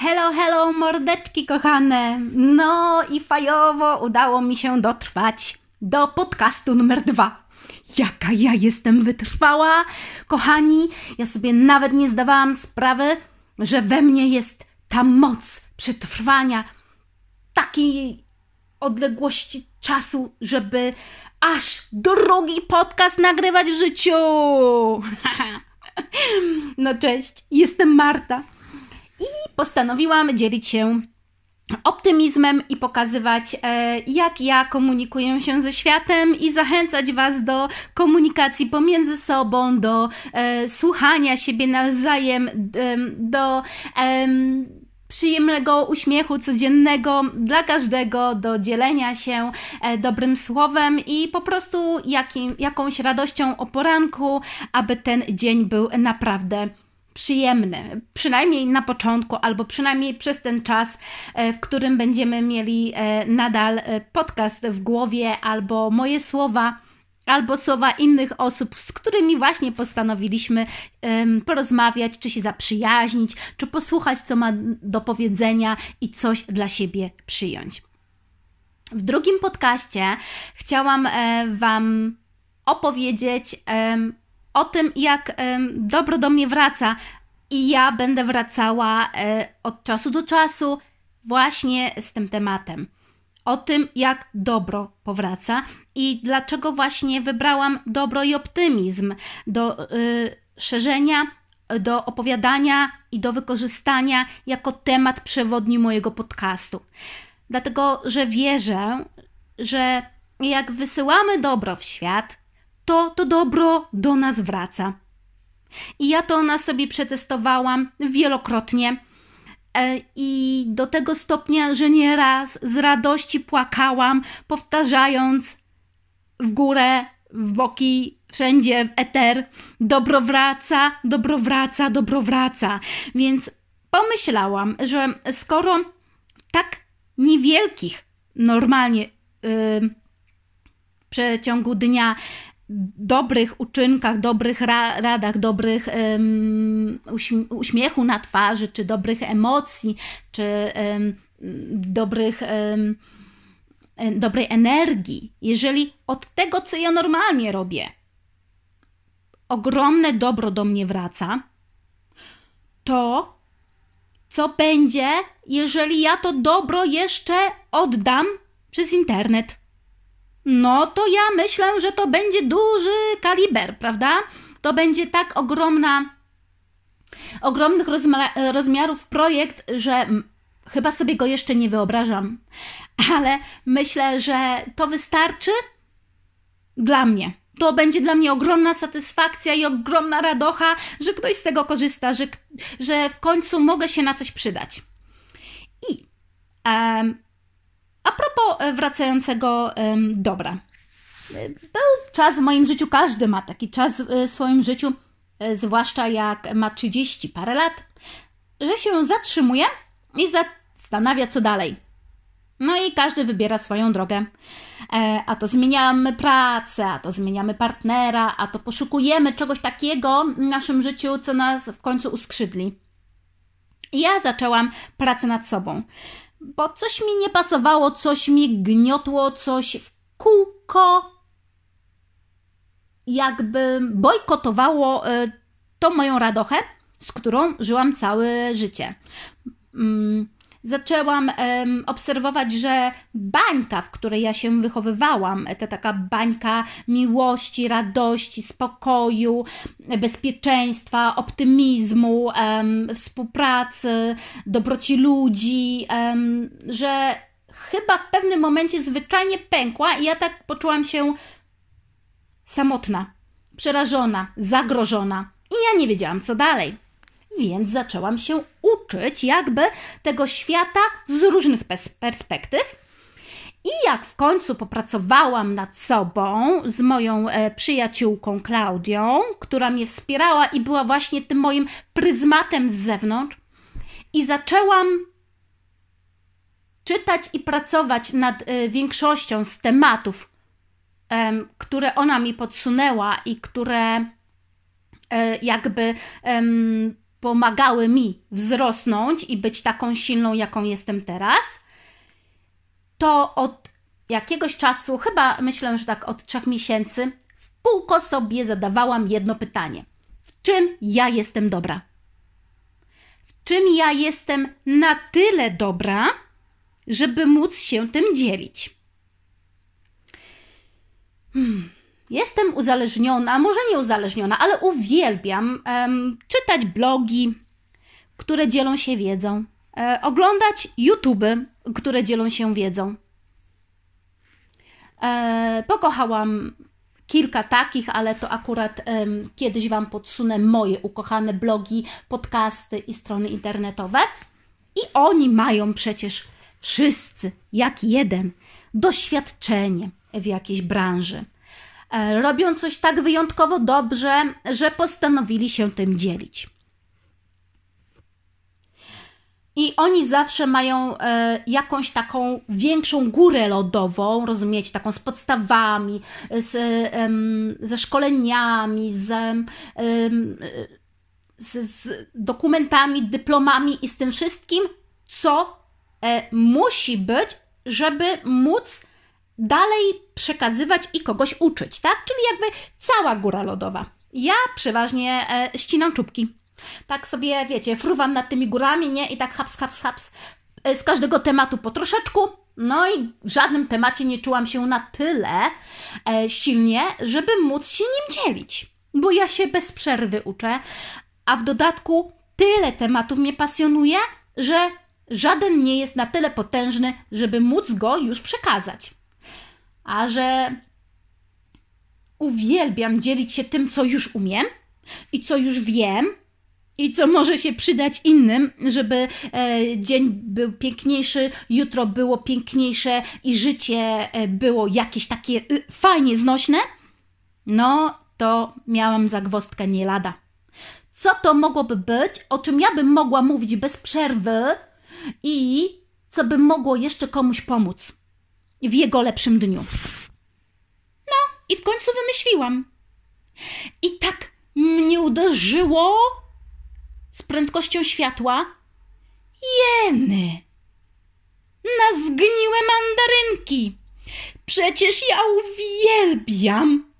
Hello, hello, mordeczki kochane. No i fajowo udało mi się dotrwać do podcastu numer dwa. Jaka ja jestem wytrwała, kochani. Ja sobie nawet nie zdawałam sprawy, że we mnie jest ta moc przetrwania takiej odległości czasu, żeby aż drugi podcast nagrywać w życiu. No cześć, jestem Marta i postanowiłam dzielić się optymizmem i pokazywać, e, jak ja komunikuję się ze światem i zachęcać Was do komunikacji pomiędzy sobą, do e, słuchania siebie nawzajem, do przyjemnego uśmiechu codziennego dla każdego, do dzielenia się e, dobrym słowem i po prostu jakim, jakąś radością o poranku, aby ten dzień był naprawdę przyjemny, przynajmniej na początku, albo przynajmniej przez ten czas, e, w którym będziemy mieli e, nadal podcast w głowie, albo moje słowa albo słowa innych osób, z którymi właśnie postanowiliśmy porozmawiać, czy się zaprzyjaźnić, czy posłuchać, co ma do powiedzenia i coś dla siebie przyjąć. W drugim podcaście chciałam e, Wam opowiedzieć e, o tym, jak dobro do mnie wraca, i ja będę wracała e, od czasu do czasu właśnie z tym tematem o tym, jak dobro powraca i dlaczego właśnie wybrałam dobro i optymizm do y, szerzenia, do opowiadania i do wykorzystania jako temat przewodni mojego podcastu. Dlatego, że wierzę, że jak wysyłamy dobro w świat, to to dobro do nas wraca. I ja to na sobie przetestowałam wielokrotnie E, I do tego stopnia, że nieraz z radości płakałam, powtarzając w górę, w boki, wszędzie w eter: dobro wraca, dobro wraca, dobro wraca. Więc pomyślałam, że skoro tak niewielkich, normalnie yy, przeciągu dnia dobrych uczynkach, dobrych ra radach, dobrych um, uśmiechu na twarzy, czy dobrych emocji, czy um, dobrych, um, dobrej energii, jeżeli od tego, co ja normalnie robię, ogromne dobro do mnie wraca, to co będzie, jeżeli ja to dobro jeszcze oddam przez internet? No to ja myślę, że to będzie duży kaliber, prawda? To będzie tak ogromna, ogromnych rozmiarów projekt, że chyba sobie go jeszcze nie wyobrażam, ale myślę, że to wystarczy dla mnie. To będzie dla mnie ogromna satysfakcja i ogromna radocha, że ktoś z tego korzysta, że, że w końcu mogę się na coś przydać. I um, a propos e, wracającego dobra. Był czas w moim życiu, każdy ma taki czas w e, swoim życiu, e, zwłaszcza jak ma 30 parę lat, że się zatrzymuje i zastanawia, co dalej. No i każdy wybiera swoją drogę. a to zmieniamy pracę, a to zmieniamy partnera, a to poszukujemy czegoś takiego w naszym życiu, co nas w końcu uskrzydli. I ja zaczęłam pracę nad sobą bo coś mi nie pasowało, coś mi gniotło, coś w kółko jakby bojkotowało y, tą moją radochę, z którą żyłam całe życie. Zaczęłam um, obserwować, że bańka, w której ja się wychowywałam, to taka bańka miłości, radości, spokoju, bezpieczeństwa, optymizmu, um, współpracy, dobroci ludzi, um, że chyba w pewnym momencie zwyczajnie pękła i ja tak poczułam się samotna, przerażona, zagrożona. I ja nie wiedziałam, co dalej więc zaczęłam się uczyć jakby tego świata z różnych perspektyw. I jak w końcu popracowałam nad sobą z moją e, przyjaciółką Klaudią, która mnie wspierała i była właśnie tym moim pryzmatem z zewnątrz, i zaczęłam czytać i pracować nad e, większością z tematów, które ona mi podsunęła i które e, jakby pomagały mi wzrosnąć i być taką silną, jaką jestem teraz, to od jakiegoś czasu, chyba myślę, że tak od trzech miesięcy, w kółko sobie zadawałam jedno pytanie: w czym ja jestem dobra? W czym ja jestem na tyle dobra, żeby móc się tym dzielić? Hmm. Jestem uzależniona, może nie uzależniona, ale uwielbiam um, czytać blogi, które dzielą się wiedzą, e, oglądać YouTube, które dzielą się wiedzą. E, pokochałam kilka takich, ale to akurat um, kiedyś Wam podsunę moje ukochane blogi, podcasty i strony internetowe. I oni mają przecież wszyscy, jak jeden, doświadczenie w jakiejś branży. E, robią coś tak wyjątkowo dobrze, że postanowili się tym dzielić. I oni zawsze mają e, jakąś taką większą górę lodową, rozumiecie, taką z podstawami, z, e, ze szkoleniami, z, z, z, dokumentami, dyplomami i z tym wszystkim, co e, musi być, żeby móc dalej przekazywać i kogoś uczyć, tak? Czyli jakby cała góra lodowa. Ja przeważnie e, ścinam czubki. Tak sobie, wiecie, fruwam nad tymi górami, nie? I tak haps, haps, haps. E, z każdego tematu po troszeczku. No i w żadnym temacie nie czułam się na tyle e, silnie, żeby móc się nim dzielić. Bo ja się bez przerwy uczę, a w dodatku tyle tematów mnie pasjonuje, że żaden nie jest na tyle potężny, żeby móc go już przekazać. A że uwielbiam dzielić się tym, co już umiem i co już wiem, i co może się przydać innym, żeby e, dzień był piękniejszy, jutro było piękniejsze i życie e, było jakieś takie y, fajnie znośne, no to miałam zagwostkę nie lada. Co to mogłoby być, o czym ja bym mogła mówić bez przerwy i co by mogło jeszcze komuś pomóc w jego lepszym dniu. No i w końcu wymyśliłam. I tak mnie uderzyło, z prędkością światła. Jeny! Na zgniłe mandarynki! Przecież ja uwielbiam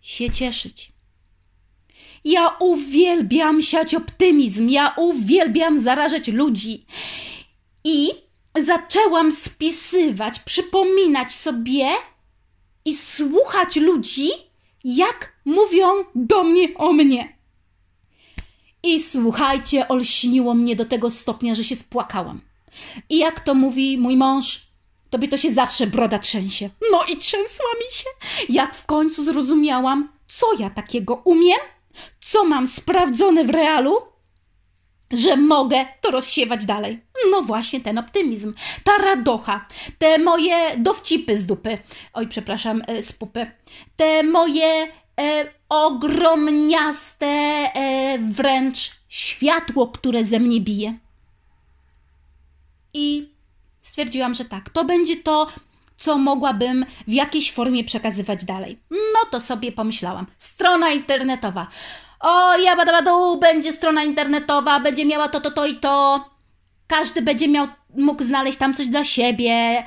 się cieszyć. Ja uwielbiam siać optymizm, ja uwielbiam zarażać ludzi. I zaczęłam spisywać, przypominać sobie i słuchać ludzi, jak mówią do mnie o mnie. I słuchajcie, olśniło mnie do tego stopnia, że się spłakałam. I jak to mówi mój mąż, tobie to się zawsze broda trzęsie. No i trzęsła mi się, jak w końcu zrozumiałam, co ja takiego umiem, co mam sprawdzone w realu, że mogę to rozsiewać dalej. No właśnie ten optymizm, ta radocha, te moje dowcipy z dupy, oj przepraszam, e, z pupy, te moje e, ogromniaste e, wręcz światło, które ze mnie bije. I stwierdziłam, że tak, to będzie to, co mogłabym w jakiejś formie przekazywać dalej. No to sobie pomyślałam. Strona internetowa. O, jabadabadu, będzie strona internetowa, będzie miała to, to, to i to. Każdy będzie miał, mógł znaleźć tam coś dla siebie.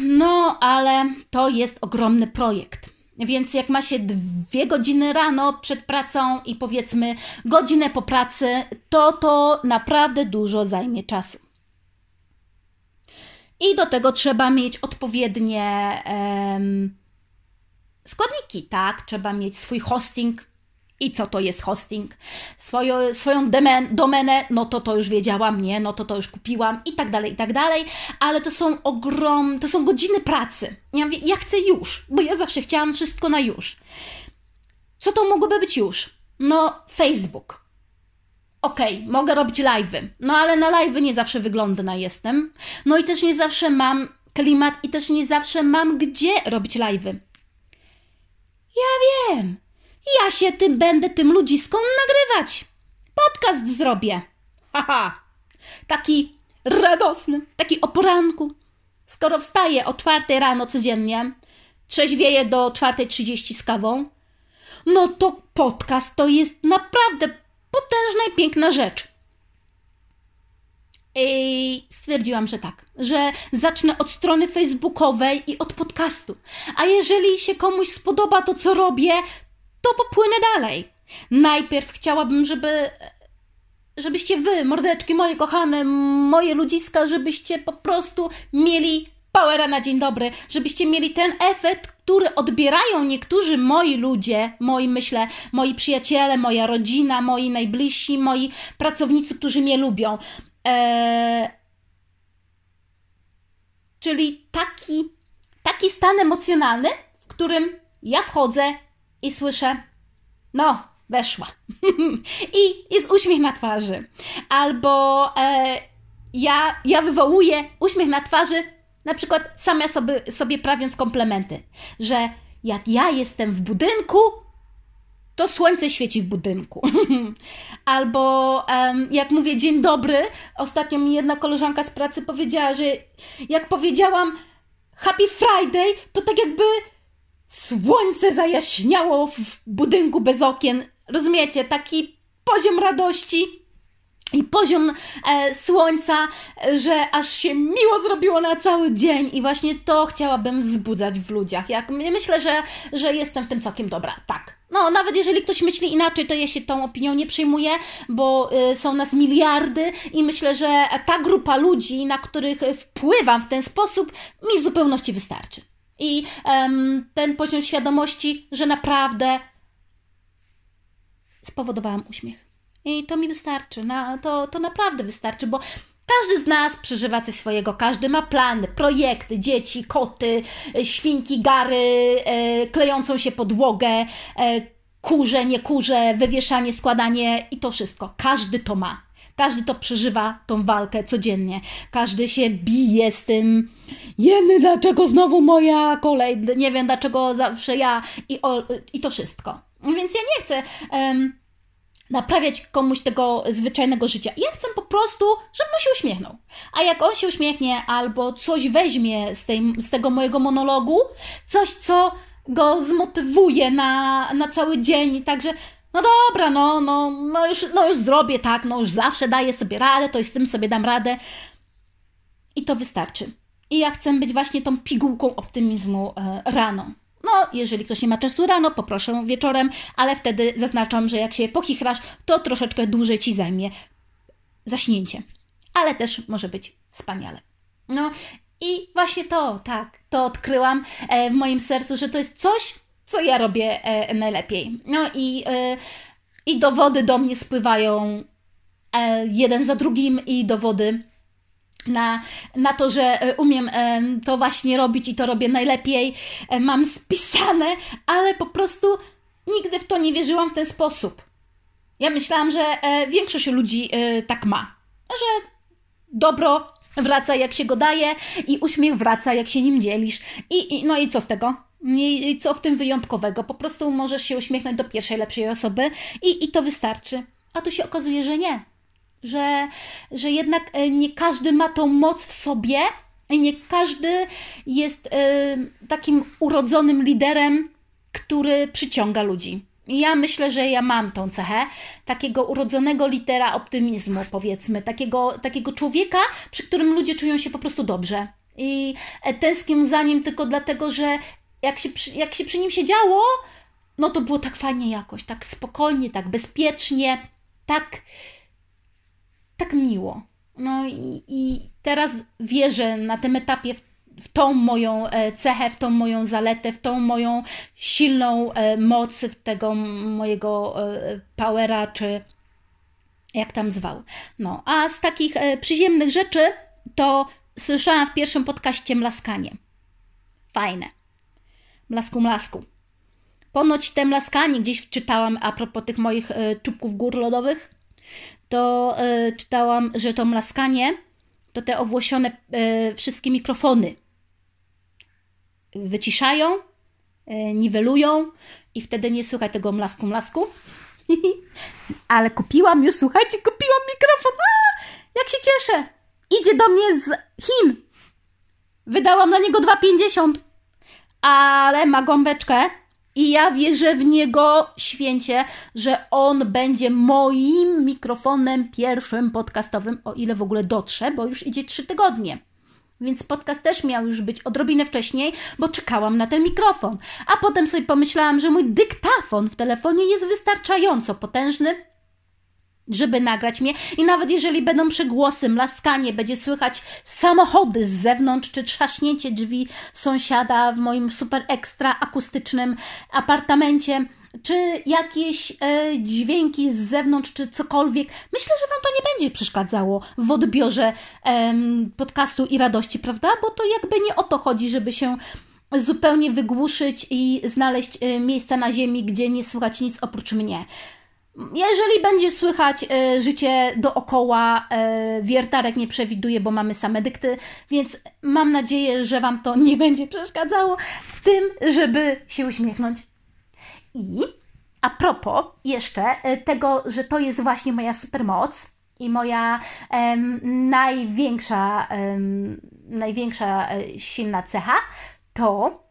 No, ale to jest ogromny projekt. Więc jak ma się dwie godziny rano przed pracą i powiedzmy godzinę po pracy, to to naprawdę dużo zajmie czasu. I do tego trzeba mieć odpowiednie składniki, tak? Trzeba mieć swój hosting, i co to jest hosting, swoją, swoją demen, domenę, no to to już wiedziałam, nie, no to to już kupiłam i tak dalej, i tak dalej, ale to są ogrom, to są godziny pracy. Ja mówię, ja chcę już, bo ja zawsze chciałam wszystko na już. Co to mogłoby być już? No, Facebook. Okej, okay, mogę robić live'y, no ale na live'y nie zawsze wyglądna jestem. No i też nie zawsze mam klimat i też nie zawsze mam gdzie robić live'y. Ja wiem, ja się tym będę tym ludziskom nagrywać. Podcast zrobię. Haha. Taki radosny, taki o poranku. Skoro wstaję o czwartej rano codziennie, trzeźwieję do czwartej trzydzieści z kawą, no to podcast to jest naprawdę potężna i piękna rzecz. I stwierdziłam, że tak, że zacznę od strony facebookowej i od podcastu. A jeżeli się komuś spodoba to, co robię, to popłynę dalej. Najpierw chciałabym, żeby żebyście wy, mordeczki moje kochane, moje ludziska, żebyście po prostu mieli powera na dzień dobry, żebyście mieli ten efekt, który odbierają niektórzy moi ludzie, moi myślę, moi przyjaciele, moja rodzina, moi najbliżsi, moi pracownicy, którzy mnie lubią. Eee, czyli taki, taki stan emocjonalny, w którym ja wchodzę i słyszę, no, weszła. I jest uśmiech na twarzy. Albo e, ja, ja wywołuję uśmiech na twarzy, na przykład sama sobie, sobie prawiąc komplementy, że jak ja jestem w budynku, to słońce świeci w budynku. Albo um, jak mówię dzień dobry, ostatnio mi jedna koleżanka z pracy powiedziała, że jak powiedziałam Happy Friday, to tak jakby słońce zajaśniało w budynku bez okien. Rozumiecie? Taki poziom radości i poziom e, słońca, że aż się miło zrobiło na cały dzień i właśnie to chciałabym wzbudzać w ludziach. Jak myślę, że, że jestem w tym całkiem dobra. Tak. No, nawet jeżeli ktoś myśli inaczej, to ja się tą opinią nie przyjmuję, bo y, są nas miliardy i myślę, że ta grupa ludzi, na których wpływam w ten sposób, mi w zupełności wystarczy. I um, ten poziom świadomości, że naprawdę spowodowałam uśmiech. I to mi wystarczy. Na, to, to naprawdę wystarczy, bo każdy z nas przeżywa coś swojego, każdy ma plany, projekty, dzieci, koty, świnki, gary, e, klejącą się podłogę, e, kurze, nie kurze, wywieszanie, składanie i to wszystko. Każdy to ma. Każdy to przeżywa, tą walkę codziennie. Każdy się bije z tym, jeny, dlaczego znowu moja kolej, nie wiem, dlaczego zawsze ja i, o, i to wszystko. Więc ja nie chcę um, naprawiać komuś tego zwyczajnego życia. Ja chcę po prostu, żeby mu się uśmiechnął. A jak on się uśmiechnie albo coś weźmie z, tej, z tego mojego monologu, coś, co go zmotywuje na, na cały dzień, także no dobra, no, no, no, już, no już zrobię tak, no już zawsze daję sobie radę, to i z tym sobie dam radę. I to wystarczy. I ja chcę być właśnie tą pigułką optymizmu e, rano. No, jeżeli ktoś nie ma czasu rano, poproszę wieczorem, ale wtedy zaznaczam, że jak się pochichrasz, to troszeczkę dłużej ci zajmie zaśnięcie. Ale też może być wspaniale. No i właśnie to, tak, to odkryłam e, w moim sercu, że to jest coś, co ja robię e, najlepiej. No i, e, i dowody do mnie spływają jeden za drugim i dowody na, na to, że e, umiem e, to właśnie robić i to robię najlepiej, e, mam spisane, ale po prostu nigdy w to nie wierzyłam w ten sposób. Ja myślałam, że większość ludzi tak ma, że dobro wraca jak się go daje i uśmiech wraca jak się nim dzielisz. I, i no i co z tego? Co w tym wyjątkowego? Po prostu możesz się uśmiechnąć do pierwszej lepszej osoby i, i to wystarczy. A tu się okazuje, że nie że, że jednak e, nie każdy ma tą moc w sobie i nie każdy jest e, takim urodzonym liderem, który przyciąga ludzi. Ja myślę, że ja mam tą cechę takiego urodzonego litera optymizmu, powiedzmy, takiego, takiego człowieka, przy którym ludzie czują się po prostu dobrze. I e, tęsknię za nim tylko dlatego, że jak się, przy, jak się przy nim siedziało, no to było tak fajnie jakoś, tak spokojnie, tak bezpiecznie, tak tak miło. No i, i teraz wierzę na tym etapie w, tą moją e, cechę, w tą moją zaletę, w tą moją silną e, moc, w tego mojego e, powera, czy jak tam zwał. No, a z takich przyziemnych rzeczy to słyszałam w pierwszym podcaście mlaskanie. Fajne. Mlasku, mlasku. Ponoć te mlaskanie gdzieś czytałam a propos tych moich czubków gór lodowych, to y, czytałam, że to mlaskanie to te owłosione y, wszystkie mikrofony wyciszają, y, niwelują i wtedy nie słychać tego mlasku, mlasku. Ale kupiłam już, słuchajcie, kupiłam mikrofon. A, jak się cieszę. Idzie do mnie z Chin. Wydałam na niego 2,50. Ale ma gąbeczkę I ja wierzę w niego święcie, że on będzie moim mikrofonem pierwszym podcastowym, o ile w ogóle dotrze, bo już idzie trzy tygodnie. Więc podcast też miał już być odrobinę wcześniej, bo czekałam na ten mikrofon. A potem sobie pomyślałam, że mój dyktafon w telefonie jest wystarczająco potężny, żeby nagrać mnie. I nawet jeżeli będą przegłosy, mlaskanie, będzie słychać samochody z zewnątrz, czy trzaśnięcie drzwi sąsiada w moim super ekstra akustycznym apartamencie, czy jakieś e, dźwięki z zewnątrz, czy cokolwiek. Myślę, że Wam to nie będzie przeszkadzało w odbiorze podcastu i radości, prawda? Bo to jakby nie o to chodzi, żeby się zupełnie wygłuszyć i znaleźć e, miejsca na ziemi, gdzie nie słychać nic oprócz mnie. Jeżeli będzie słychać e, życie dookoła, e, wiertarek nie przewiduje, bo mamy same dykty, więc mam nadzieję, że Wam to nie będzie przeszkadzało w tym, żeby się uśmiechnąć. I a propos jeszcze e, tego, że to jest właśnie moja supermoc i moja największa, największa e, silna cecha, to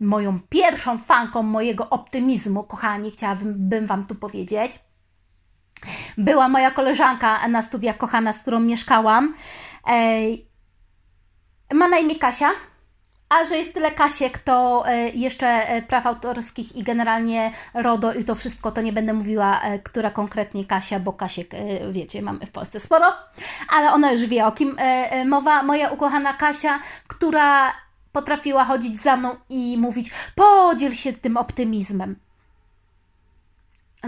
moją pierwszą fanką mojego optymizmu, kochani, chciałabym Wam tu powiedzieć, była moja koleżanka na studiach kochana, z którą mieszkałam. Ma na imię Kasia. A że jest tyle Kasiek, to e, jeszcze e, praw autorskich i generalnie RODO i to wszystko, to nie będę mówiła, e, która konkretnie Kasia, bo Kasiek, wiecie, mamy w Polsce sporo, ale ona już wie, o kim mowa. Moja ukochana Kasia, która potrafiła chodzić za mną i mówić, podziel się tym optymizmem.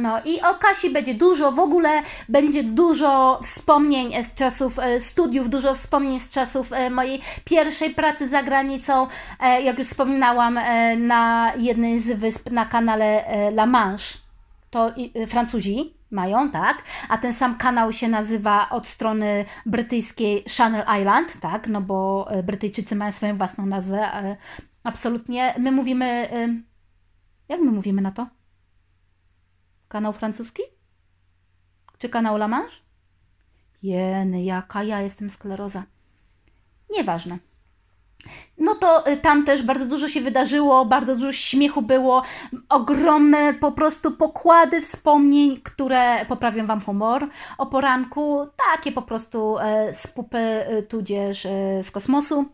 No i o Kasi będzie dużo, w ogóle będzie dużo wspomnień z czasów e, studiów, dużo wspomnień z czasów e, mojej pierwszej pracy za granicą, e, jak już wspominałam, na jednej z wysp na kanale La Manche. To Francuzi mają, tak? A ten sam kanał się nazywa od strony brytyjskiej Channel Island, tak? No bo Brytyjczycy mają swoją własną nazwę. Absolutnie. My mówimy. Jak my mówimy na to? Kanał francuski? Czy kanał La Manche? Jeny, jaka ja jestem skleroza. Nieważne. No to y, tam też bardzo dużo się wydarzyło, bardzo dużo śmiechu było, ogromne po prostu pokłady wspomnień, które poprawią Wam humor o poranku, takie po prostu e, z pupy, e, tudzież e, z kosmosu.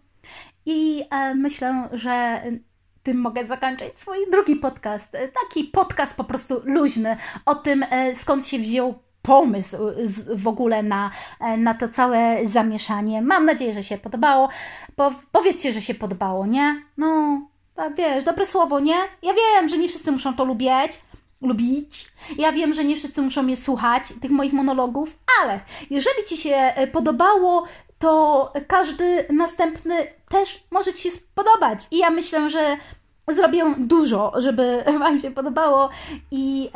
I e, myślę, że tym mogę zakończyć swój drugi podcast. Taki podcast po prostu luźny o tym, e, skąd się wziął pomysł w ogóle na, e, na to całe zamieszanie. Mam nadzieję, że się podobało. Po, powiedzcie, że się podobało, nie? No, tak wiesz, dobre słowo, nie? Ja wiem, że nie wszyscy muszą to lubić, lubić. Ja wiem, że nie wszyscy muszą mnie słuchać, tych moich monologów, ale jeżeli Ci się e, podobało, to każdy następny też może Ci się spodobać. I ja myślę, że zrobię dużo, żeby Wam się podobało i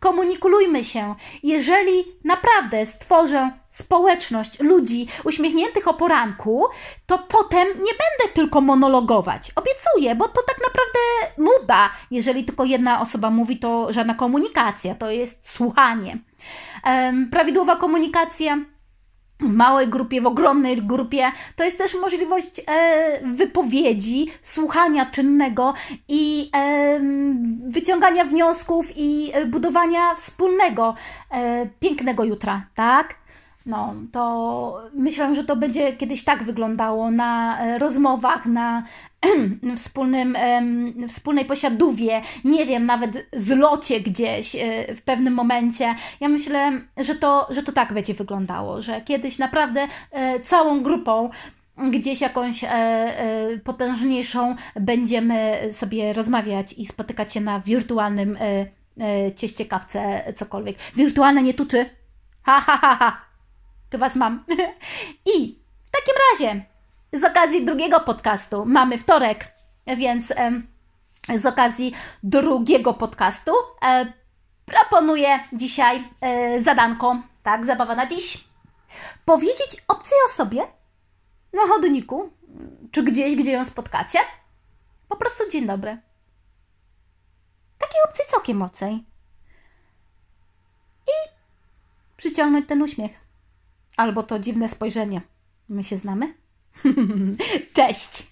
komunikujmy się. Jeżeli naprawdę stworzę społeczność ludzi uśmiechniętych o poranku, to potem nie będę tylko monologować. Obiecuję, bo to tak naprawdę nuda. Jeżeli tylko jedna osoba mówi, to żadna komunikacja, to jest słuchanie. Prawidłowa komunikacja w małej grupie, w ogromnej grupie, to jest też możliwość e, wypowiedzi, słuchania czynnego i e, wyciągania wniosków i e, budowania wspólnego, e, pięknego jutra, tak? No, to myślę, że to będzie kiedyś tak wyglądało na e, rozmowach, na wspólnym, wspólnej posiadówie, nie wiem, nawet zlocie gdzieś e, w pewnym momencie. Ja myślę, że to, że to tak będzie wyglądało, że kiedyś naprawdę e, całą grupą gdzieś jakąś potężniejszą będziemy sobie rozmawiać i spotykać się na wirtualnym cieście, kawce, cokolwiek. Wirtualne nie tuczy. Ha, ha, ha, ha to Was mam. I w takim razie, z okazji drugiego podcastu, mamy wtorek, więc z okazji drugiego podcastu e, proponuję dzisiaj e, zadanko, tak, zabawa na dziś, powiedzieć obcej osobie na chodniku, czy gdzieś, gdzie ją spotkacie, po prostu dzień dobry. Takiej obcej całkiem obcej. I przyciągnąć ten uśmiech. Albo to dziwne spojrzenie. My się znamy? Cześć!